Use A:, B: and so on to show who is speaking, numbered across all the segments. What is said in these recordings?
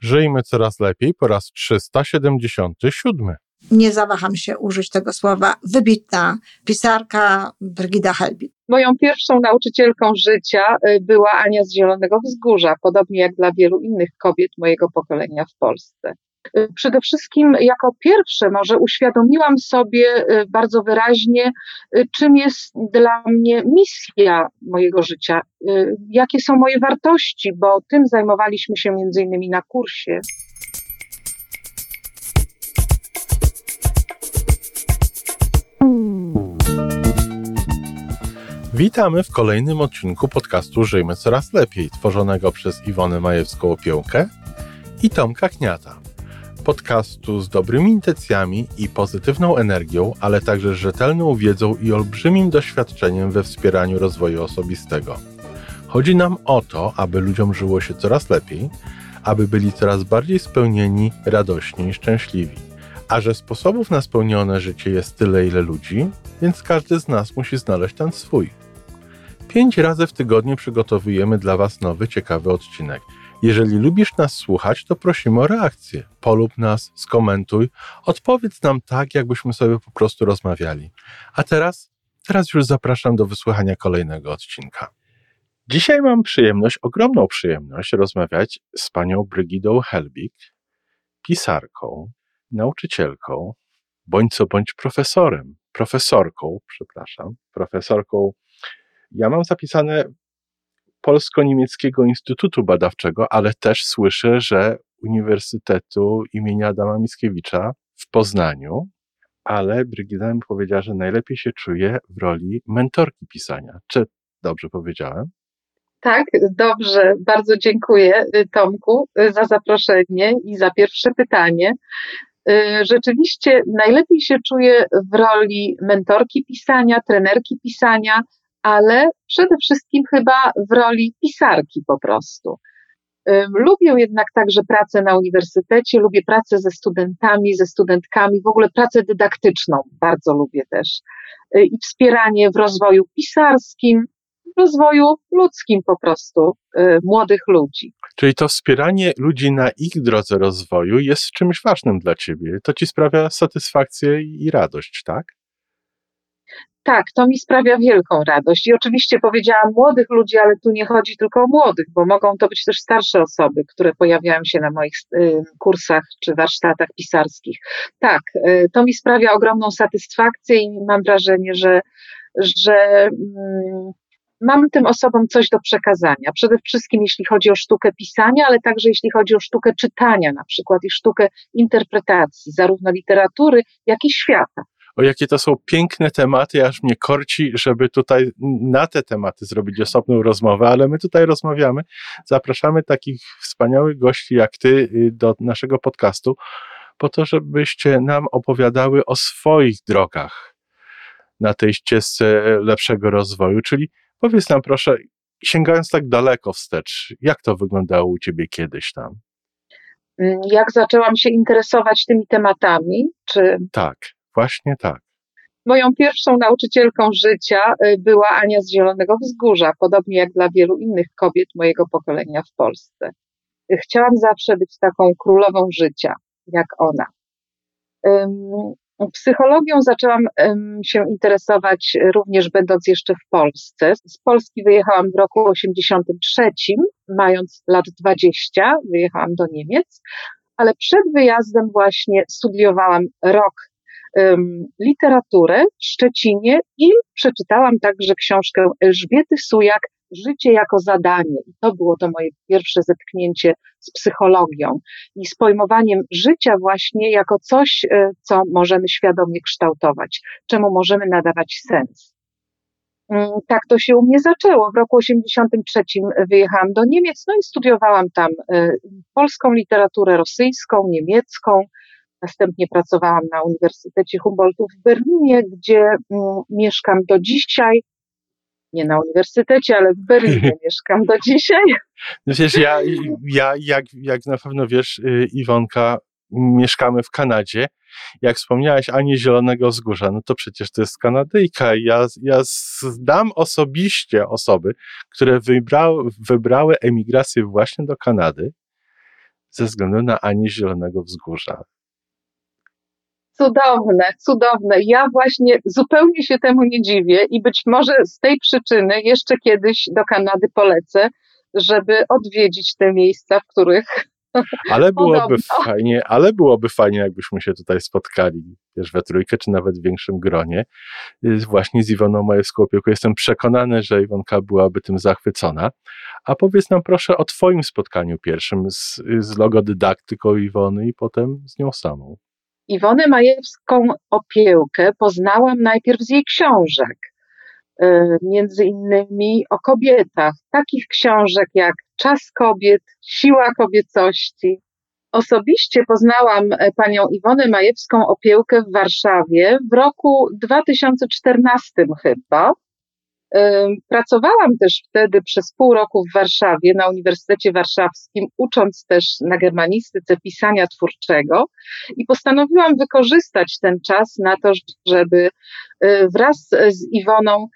A: Żyjmy coraz lepiej po raz 377.
B: Nie zawaham się użyć tego słowa. Wybitna pisarka Brygida Helbig.
C: Moją pierwszą nauczycielką życia y, była Ania z Zielonego Wzgórza, podobnie jak dla wielu innych kobiet mojego pokolenia w Polsce. Y, przede wszystkim jako pierwsze może uświadomiłam sobie y, bardzo wyraźnie, czym jest dla mnie misja mojego życia, jakie są moje wartości, bo tym zajmowaliśmy się między innymi na kursie.
A: Witamy w kolejnym odcinku podcastu Żyjmy Coraz Lepiej, tworzonego przez Iwonę Majewską-Opiełkę i Tomka Kniata. Podcastu z dobrymi intencjami i pozytywną energią, ale także rzetelną wiedzą i olbrzymim doświadczeniem we wspieraniu rozwoju osobistego. Chodzi nam o to, aby ludziom żyło się coraz lepiej, aby byli coraz bardziej spełnieni, radośni i szczęśliwi. A że sposobów na spełnione życie jest tyle, ile ludzi, więc każdy z nas musi znaleźć ten swój. Pięć razy w tygodniu przygotowujemy dla Was nowy, ciekawy odcinek. Jeżeli lubisz nas słuchać, to prosimy o reakcję. Polub nas, skomentuj, odpowiedz nam tak, jakbyśmy sobie po prostu rozmawiali. A teraz, teraz już zapraszam do wysłuchania kolejnego odcinka. Dzisiaj mam przyjemność, ogromną przyjemność rozmawiać z panią Brygidą Helbig, pisarką, nauczycielką, bądź co bądź profesorem, profesorką, przepraszam, profesorką ja mam zapisane Polsko-Niemieckiego Instytutu Badawczego, ale też słyszę, że Uniwersytetu imienia Adama Mickiewicza w Poznaniu, ale Brygida mi powiedziała, że najlepiej się czuje w roli mentorki pisania. Czy dobrze powiedziałem?
C: Tak, dobrze. Bardzo dziękuję y, Tomku y, za zaproszenie i za pierwsze pytanie. Y, rzeczywiście najlepiej się czuję w roli mentorki pisania, trenerki pisania, ale przede wszystkim chyba w roli pisarki po prostu. Lubię jednak także pracę na uniwersytecie, lubię pracę ze studentami, ze studentkami, w ogóle pracę dydaktyczną bardzo lubię też y, i wspieranie w rozwoju pisarskim, w rozwoju ludzkim po prostu y, młodych ludzi.
A: Czyli to wspieranie ludzi na ich drodze rozwoju jest czymś ważnym dla ciebie. To ci sprawia satysfakcję i radość, tak?
C: Tak, to mi sprawia wielką radość. I oczywiście powiedziałam młodych ludzi, ale tu nie chodzi tylko o młodych, bo mogą to być też starsze osoby, które pojawiają się na moich y, kursach czy warsztatach pisarskich. Tak, y, to mi sprawia ogromną satysfakcję i mam wrażenie, że, że mm, mam tym osobom coś do przekazania. Przede wszystkim jeśli chodzi o sztukę pisania, ale także jeśli chodzi o sztukę czytania na przykład i sztukę interpretacji, zarówno literatury, jak i świata
A: o jakie to są piękne tematy, aż mnie korci, żeby tutaj na te tematy zrobić osobną rozmowę, ale my tutaj rozmawiamy. Zapraszamy takich wspaniałych gości jak ty y, do naszego podcastu, po to, żebyście nam opowiadały o swoich drogach na tej ścieżce lepszego rozwoju. Czyli powiedz nam proszę, sięgając tak daleko wstecz, jak to wyglądało u ciebie kiedyś tam?
C: Jak zaczęłam się interesować tymi tematami, czy.
A: Tak. Właśnie tak.
C: Moją pierwszą nauczycielką życia y, była Ania z Zielonego Wzgórza, podobnie jak dla wielu innych kobiet mojego pokolenia w Polsce. Chciałam zawsze być taką królową życia, jak ona. Psychologią zaczęłam się interesować również będąc jeszcze w Polsce. Z Polski wyjechałam w roku 83, mając lat 20, wyjechałam do Niemiec, ale przed wyjazdem właśnie studiowałam rok literaturę w Szczecinie i przeczytałam także książkę Elżbiety Sujak Życie jako zadanie. I to było to moje pierwsze zetknięcie z psychologią i z pojmowaniem życia właśnie jako coś, e, co możemy świadomie kształtować, czemu możemy nadawać sens. Mm, tak to się u mnie zaczęło. W roku 83 wyjechałam do Niemiec, no i studiowałam tam e, polską literaturę rosyjską, niemiecką, Następnie pracowałam na Uniwersytecie Humboldtu w Berlinie, gdzie mm, mieszkam do dzisiaj. Nie na uniwersytecie, ale w Berlinie mieszkam do dzisiaj.
A: No wiesz, ja, ja jak, jak na pewno wiesz, y, Iwonka, mieszkamy w Kanadzie. Jak wspomniałaś Ani Zielonego Wzgórza, no to przecież to jest Kanadyjka. Ja, ja znam osobiście osoby, które wybrały, wybrały emigrację właśnie do Kanady ze względu na Anię Zielonego Wzgórza.
C: Cudowne, cudowne. Ja właśnie zupełnie się temu nie dziwię i być może z tej przyczyny jeszcze kiedyś do Kanady polecę, żeby odwiedzić te miejsca, w których
A: ale byłoby Podobno. fajnie, ale byłoby fajnie, jakbyśmy się tutaj spotkali, wiesz, we trójkę, czy nawet w większym gronie, y, właśnie z Iwoną Majewską opieką. Jestem przekonany, że Iwonka byłaby tym zachwycona. A powiedz nam proszę o twoim spotkaniu pierwszym z, z logodydaktyką Iwony i potem z nią samą.
C: Iwonę Majewską opiekę poznałam najpierw z jej książek. Y, między innymi o kobietach, takich książek jak Czas kobiet, Siła kobiecości. Osobiście poznałam e, panią Iwonę Majewską Opiełkę w Warszawie w roku 2014 chyba. Y, pracowałam też wtedy przez pół roku w Warszawie na Uniwersytecie Warszawskim, ucząc też na germanistyce pisania twórczego i postanowiłam wykorzystać ten czas na to, żeby y, wraz z Iwoną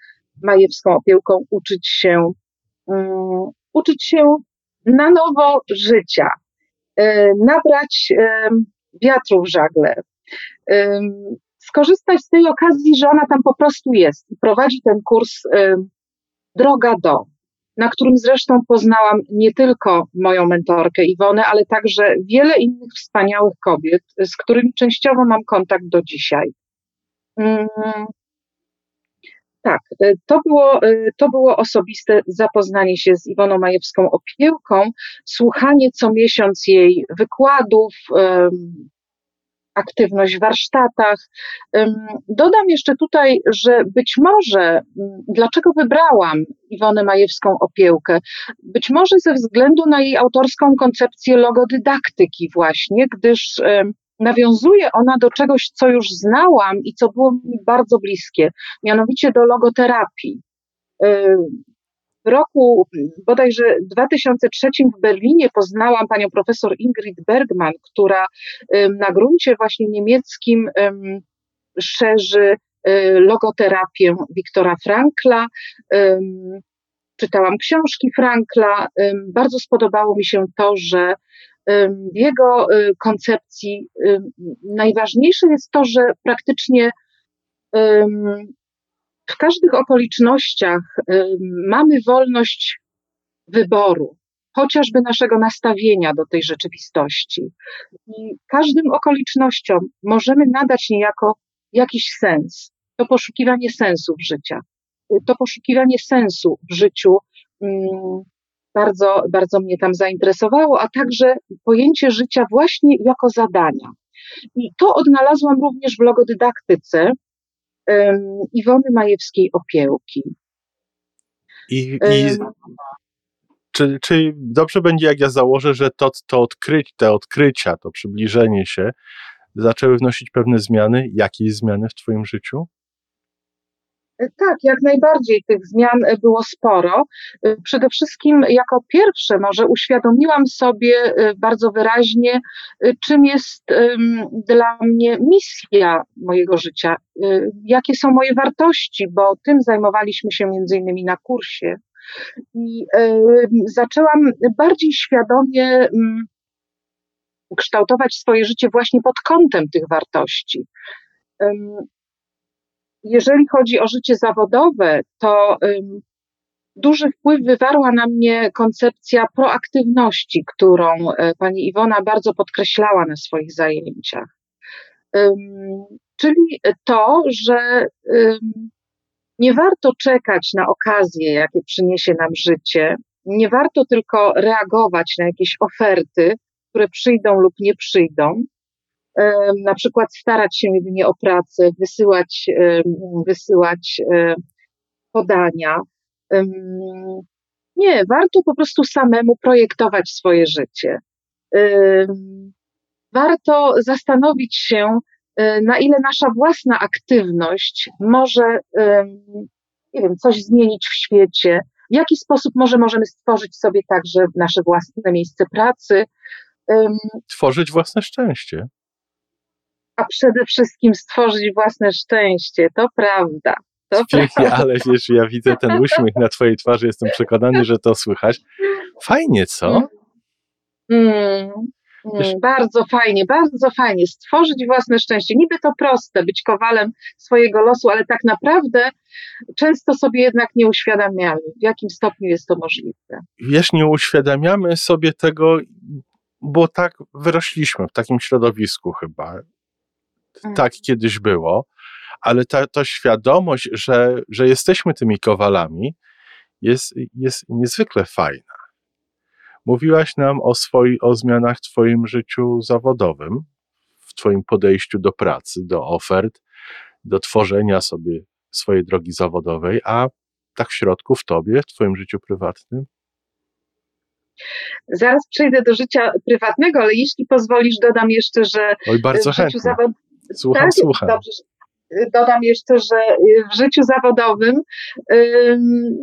C: majewską opieką uczyć się, um, uczyć się na nowo życia, um, nabrać wiatru w żagle, skorzystać z tej okazji, że ona tam po prostu jest i prowadzi ten kurs Droga do, na którym zresztą poznałam nie tylko moją mentorkę Iwonę, ale także wiele innych wspaniałych kobiet, z którymi częściowo mam kontakt do dzisiaj. Tak, e, to było, e, to było osobiste zapoznanie się z Iwoną Majewską Opiełką, słuchanie co miesiąc jej wykładów, aktywność w warsztatach. Dodam jeszcze tutaj, że być może, dlaczego wybrałam Iwonę Majewską Opiełkę? Być może ze względu na jej autorską koncepcję logodydaktyki właśnie, gdyż nawiązuje ona do czegoś, co już znałam i co było mi bardzo bliskie, mianowicie do logoterapii. W roku bodajże 2003 w Berlinie poznałam panią profesor Ingrid Bergman, która na gruncie właśnie niemieckim szerzy y, logoterapię Wiktora Frankla. Czytałam książki Frankla. Bardzo spodobało mi się to, że w jego y, koncepcji najważniejsze jest to, że praktycznie w każdych okolicznościach mamy wolność wyboru, chociażby naszego nastawienia do tej rzeczywistości. I każdym okolicznościom możemy nadać niejako jakiś sens. To poszukiwanie sensu w życiu. To poszukiwanie sensu w życiu bardzo, bardzo mnie tam zainteresowało, a także pojęcie życia właśnie jako zadania. I to odnalazłam również w logodydaktyce um, Iwony Majewskiej Opiełki.
A: I, i czy, czy dobrze będzie, jak ja założę, że to, to odkryć, te odkrycia, to przybliżenie się zaczęły wnosić pewne zmiany? Jakieś zmiany w Twoim życiu?
C: E, tak, jak najbardziej tych zmian e, było sporo. E, przede wszystkim jako pierwsze może uświadomiłam sobie bardzo wyraźnie, czym jest dla mnie misja mojego życia, jakie są moje wartości, bo tym zajmowaliśmy się między innymi na kursie. I zaczęłam bardziej świadomie kształtować swoje życie właśnie pod kątem tych wartości jeżeli chodzi o życie zawodowe, to duży wpływ wywarła na mnie koncepcja proaktywności, którą e, pani Iwona bardzo podkreślała na swoich zajęciach. Czyli to, że nie warto czekać na okazje, jakie przyniesie nam życie, nie warto tylko reagować na jakieś oferty, które przyjdą lub nie przyjdą, na przykład starać się jedynie o pracę, wysyłać, wysyłać podania. Nie, warto po prostu samemu projektować swoje życie. Warto zastanowić się, e, na ile nasza własna aktywność może, nie wiem, coś zmienić w świecie, w jaki sposób może możemy stworzyć sobie także nasze własne miejsce pracy.
A: Tworzyć własne szczęście
C: a przede wszystkim stworzyć własne szczęście. To prawda. To
A: Pięknie, prawda. ale wiesz, ja widzę ten uśmiech na twojej twarzy, jestem przekonany, że to słychać. Fajnie, co? Mm.
C: Mm, bardzo fajnie, bardzo fajnie. Stworzyć własne szczęście. Niby to proste, być kowalem swojego losu, ale tak naprawdę często sobie jednak nie uświadamiamy, w jakim stopniu jest to możliwe.
A: Wiesz, nie uświadamiamy sobie tego, bo tak wyrośliśmy w takim środowisku chyba. Mm. Tak kiedyś było, ale ta, ta świadomość, że, że jesteśmy tymi kowalami, jest, jest niezwykle fajna. Mówiłaś nam o, swoi, o zmianach w Twoim życiu zawodowym, w Twoim podejściu do pracy, do ofert, do tworzenia sobie swojej drogi zawodowej, a tak w środku, w Tobie, w Twoim życiu prywatnym?
C: Zaraz przejdę do życia prywatnego, ale jeśli pozwolisz, dodam jeszcze, że
A: Oj, bardzo w życiu zawodowym. Słucham, tak, słucham. Dobrze,
C: dodam jeszcze, że y, w życiu zawodowym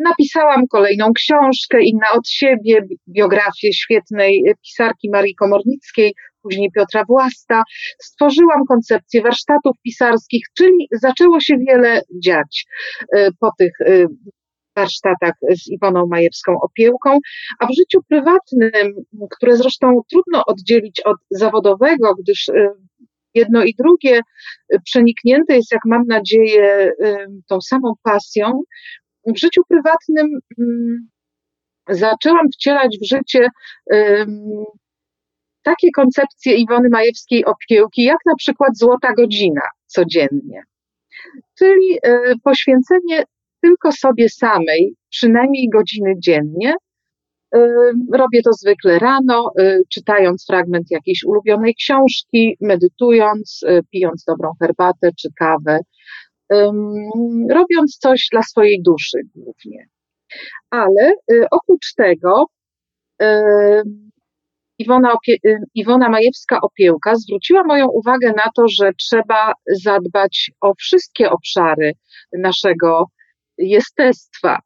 C: napisałam kolejną książkę, inna od siebie, biografię świetnej pisarki Marii Komornickiej, później Piotra Własta. Stworzyłam koncepcję warsztatów pisarskich, czyli zaczęło się wiele dziać y, po tych y, warsztatach z Iwoną Majewską Opiełką, a w życiu prywatnym, które zresztą trudno oddzielić od zawodowego, gdyż jedno i drugie y, przeniknięte jest, jak mam nadzieję, tą samą pasją. W życiu prywatnym mm, zaczęłam wcielać w życie takie koncepcje Iwony Majewskiej Opiełki, jak na przykład złota godzina codziennie. Czyli y, poświęcenie tylko sobie samej, przynajmniej godziny dziennie, Robię to zwykle rano, y, czytając fragment jakiejś ulubionej książki, medytując, y, pijąc dobrą herbatę czy kawę, robiąc coś dla swojej duszy głównie. Ale y, oprócz tego Iwona, Iwona Majewska-Opiełka zwróciła moją uwagę na to, że trzeba zadbać o wszystkie obszary naszego jestestwa,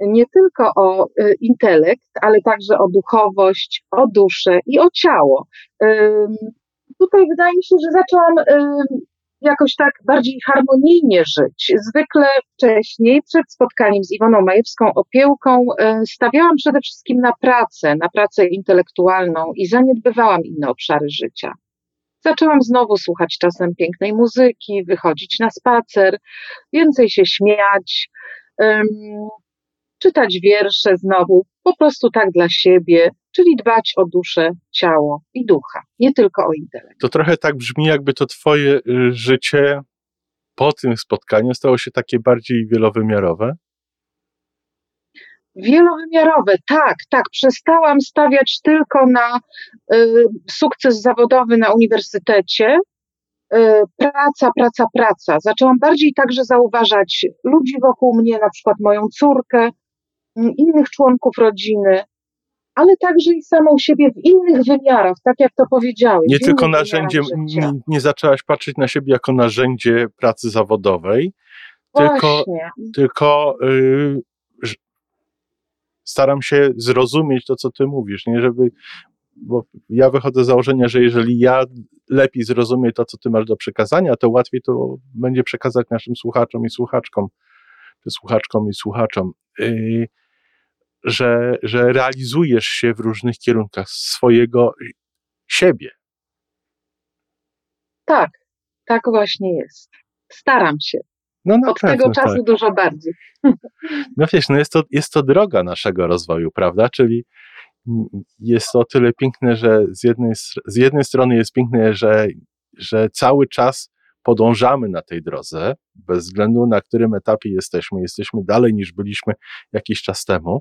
C: nie tylko o y, intelekt, ale także o duchowość, o duszę i o ciało. Tutaj wydaje mi się, że zaczęłam jakoś tak bardziej harmonijnie żyć. Zwykle wcześniej, przed spotkaniem z Iwoną Majewską Opiełką, y, stawiałam przede wszystkim na pracę, na pracę intelektualną i zaniedbywałam inne obszary życia. Zaczęłam znowu słuchać czasem pięknej muzyki, wychodzić na spacer, więcej się śmiać czytać wiersze znowu, po prostu tak dla siebie, czyli dbać o duszę, ciało i ducha, nie tylko o intelekt.
A: To trochę tak brzmi, jakby to Twoje y, życie po tym spotkaniu stało się takie bardziej wielowymiarowe.
C: Wielowymiarowe, tak, tak. Przestałam stawiać tylko na y, sukces zawodowy na uniwersytecie. Y, praca, praca, praca. Zaczęłam bardziej także zauważać ludzi wokół mnie, na przykład moją córkę, innych członków rodziny, ale także i samą siebie w innych wymiarach, tak jak to powiedziałeś.
A: Nie tylko narzędziem, nie, nie, zaczęłaś patrzeć na siebie jako narzędzie pracy zawodowej, Właśnie. tylko, tylko yy, staram się zrozumieć to, co ty mówisz, nie żeby, bo ja wychodzę z założenia, że jeżeli ja lepiej zrozumiem to, co ty masz do przekazania, to łatwiej to będzie przekazać naszym słuchaczom i słuchaczkom, czy słuchaczkom i słuchaczom. Yy, że, że realizujesz się w różnych kierunkach swojego siebie.
C: Tak, tak właśnie jest. Staram się. No Od tego czasu tak. dużo bardziej.
A: No wiesz, no jest, to, jest to droga naszego rozwoju, prawda? Czyli jest to o tyle piękne, że z jednej, z jednej strony jest piękne, że, że cały czas podążamy na tej drodze, bez względu na którym etapie jesteśmy. Jesteśmy dalej niż byliśmy jakiś czas temu,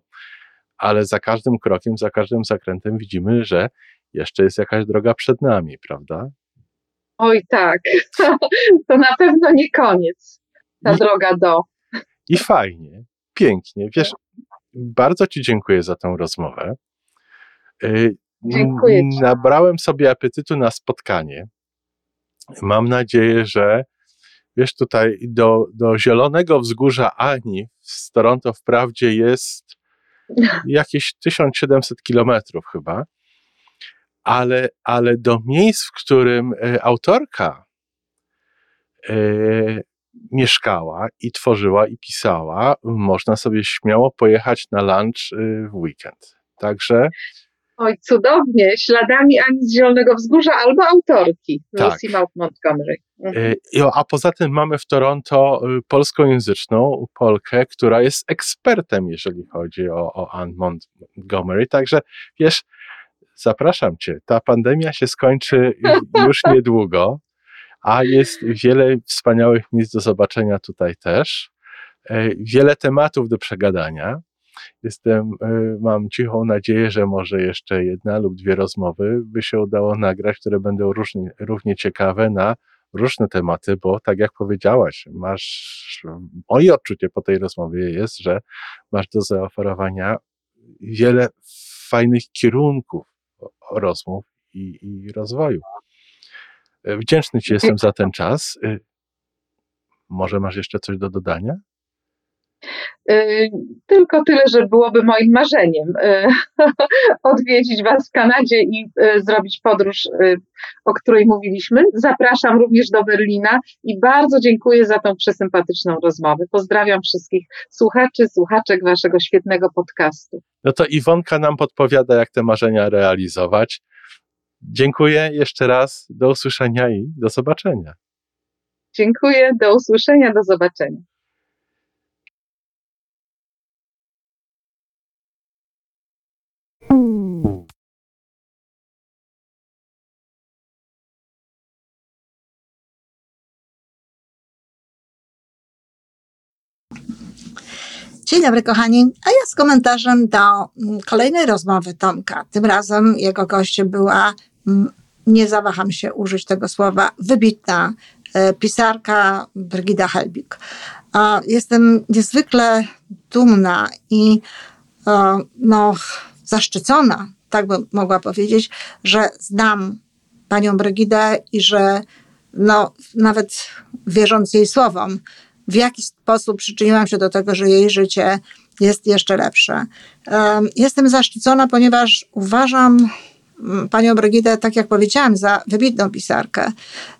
A: ale za każdym krokiem, za każdym zakrętem widzimy, że jeszcze jest jakaś droga przed nami, prawda?
C: Oj tak, to na pewno nie koniec, ta I, droga do.
A: I fajnie, pięknie. Wiesz, bardzo Ci dziękuję za tę rozmowę.
C: Y, dziękuję ci.
A: Nabrałem sobie apetytu na spotkanie. Mam nadzieję, że wiesz, tutaj do, do Zielonego Wzgórza Ani z Toronto wprawdzie jest jakieś 1700 kilometrów chyba, ale, ale do miejsc, w którym e, autorka e, mieszkała i tworzyła i pisała, można sobie śmiało pojechać na lunch e, w weekend. Także
C: Oj, cudownie, śladami Ani z Zielonego Wzgórza albo autorki
A: Tak.
C: Lucy Maud Montgomery. Mhm.
A: Y, A poza tym mamy w Toronto y, polskojęzyczną Polkę, która jest ekspertem, jeżeli chodzi o, o Anne Montgomery. Także wiesz, zapraszam cię. Ta pandemia się skończy już niedługo, a jest wiele wspaniałych miejsc do zobaczenia tutaj też. Y, Wiele tematów do przegadania. Jestem, y, mam cichą nadzieję, że może jeszcze jedna lub dwie rozmowy by się udało nagrać, które będą różnie, równie ciekawe na różne tematy, bo tak jak powiedziałaś, masz, moje odczucie po tej rozmowie jest, że masz do zaoferowania wiele fajnych kierunków rozmów i, i rozwoju. E, Wdzięczny Ci jestem za ten czas. Y, Może masz jeszcze coś do dodania?
C: Y, Tylko tyle, że byłoby moim marzeniem y, odwiedzić Was w Kanadzie i y, zrobić podróż, o której mówiliśmy. Zapraszam również do Berlina i bardzo dziękuję za tą przesympatyczną rozmowę. Pozdrawiam wszystkich słuchaczy, słuchaczek Waszego świetnego podcastu.
A: No to Iwonka nam podpowiada, jak te marzenia realizować. Dziękuję jeszcze raz. Do usłyszenia i do zobaczenia.
C: Dziękuję, do usłyszenia, do zobaczenia.
B: Dzień dobry, kochani. A ja z komentarzem do mm, kolejnej rozmowy Tomka. Tym razem jego gościem była, mm, nie zawaham się użyć tego słowa, wybitna e, pisarka Brygida Helbig. Jestem niezwykle dumna i e, no, zaszczycona, tak bym mogła powiedzieć, że znam panią Brygidę i że no, nawet wierząc jej słowom, w jaki sposób przyczyniłam się do tego, że jej życie jest jeszcze lepsze. Em, Jestem zaszczycona, ponieważ uważam mm, panią Brygidę, tak jak powiedziałam, za wybitną pisarkę.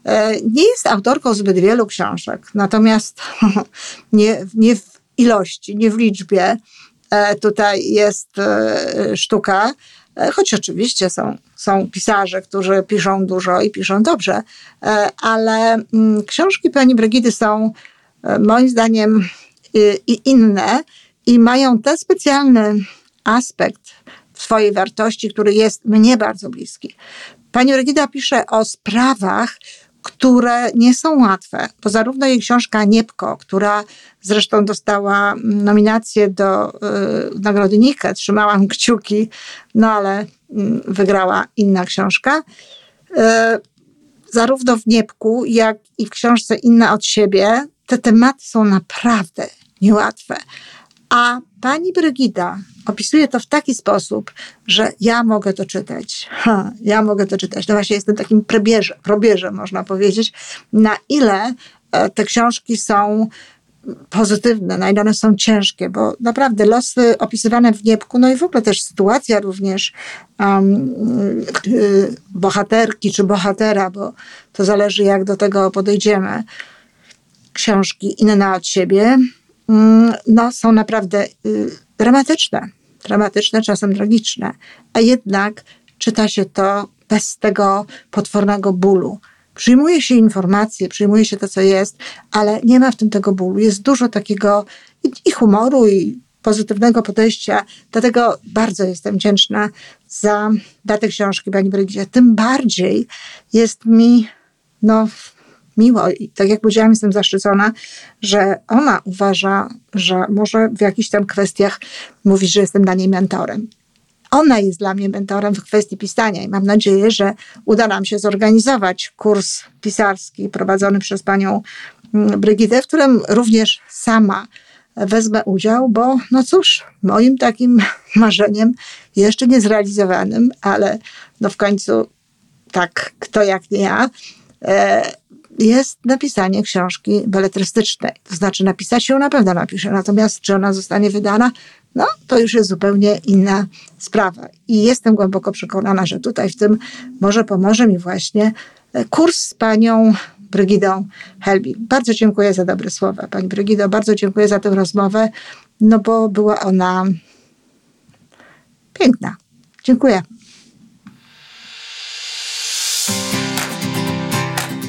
B: E, Nie jest autorką zbyt wielu książek, natomiast nie, nie w ilości, nie w liczbie tutaj jest e, sztuka. E, Choć oczywiście są, są pisarze, którzy piszą dużo i piszą dobrze, e, ale mm, książki pani Brygidy są e, moim zdaniem i inne i mają ten specjalny aspekt swojej wartości, który jest mnie bardzo bliski. Pani Brygida pisze o sprawach, które nie są łatwe, bo zarówno jej książka Niepko, która zresztą dostała nominację do y, Nagrody Nike, trzymałam kciuki, no ale mm, wygrała inna książka. Y, zarówno w Niepku, jak i w książce Inna od siebie, te tematy są naprawdę niełatwe. A pani Brygida opisuje to w taki sposób, że ja mogę to czytać. Ha, ja mogę to czytać. No właśnie jestem takim probierzem, probierzem, można powiedzieć, na ile e, te książki są pozytywne, na ile one są ciężkie, bo naprawdę losy opisywane w Niepku, no i w ogóle też sytuacja również um, bohaterki czy bohatera, bo to zależy jak do tego podejdziemy, książki inne od siebie, mm, no są naprawdę y, dramatyczne, dramatyczne, czasem tragiczne, a jednak czyta się to bez tego potwornego bólu. Przyjmuje się informacje, przyjmuje się to, co jest, ale nie ma w tym tego bólu. Jest dużo takiego i, humoru, i pozytywnego podejścia. Dlatego bardzo jestem wdzięczna za, te książki Pani Brygidzie. Tym bardziej jest mi no, miło i tak jak powiedziałam, jestem zaszczycona, że ona uważa, że może w jakichś tam kwestiach mówić, że jestem dla niej mentorem. Ona jest dla mnie mentorem w kwestii pisania i mam nadzieję, że uda nam się zorganizować kurs pisarski prowadzony przez panią mm, Brygidę, w którym również sama wezmę udział, bo no cóż, moim takim marzeniem, jeszcze niezrealizowanym, ale no w końcu tak, kto jak nie ja, e, jest napisanie książki beletrystycznej. To znaczy napisać ją na pewno napiszę, natomiast czy ona zostanie wydana, no to już jest zupełnie inna sprawa. I jestem głęboko przekonana, że tutaj w tym może pomoże mi właśnie e, kurs z panią Brygidą Helbig. Bardzo dziękuję za dobre słowa, pani Brygido, bardzo dziękuję za tę rozmowę, no bo była ona piękna. Dziękuję.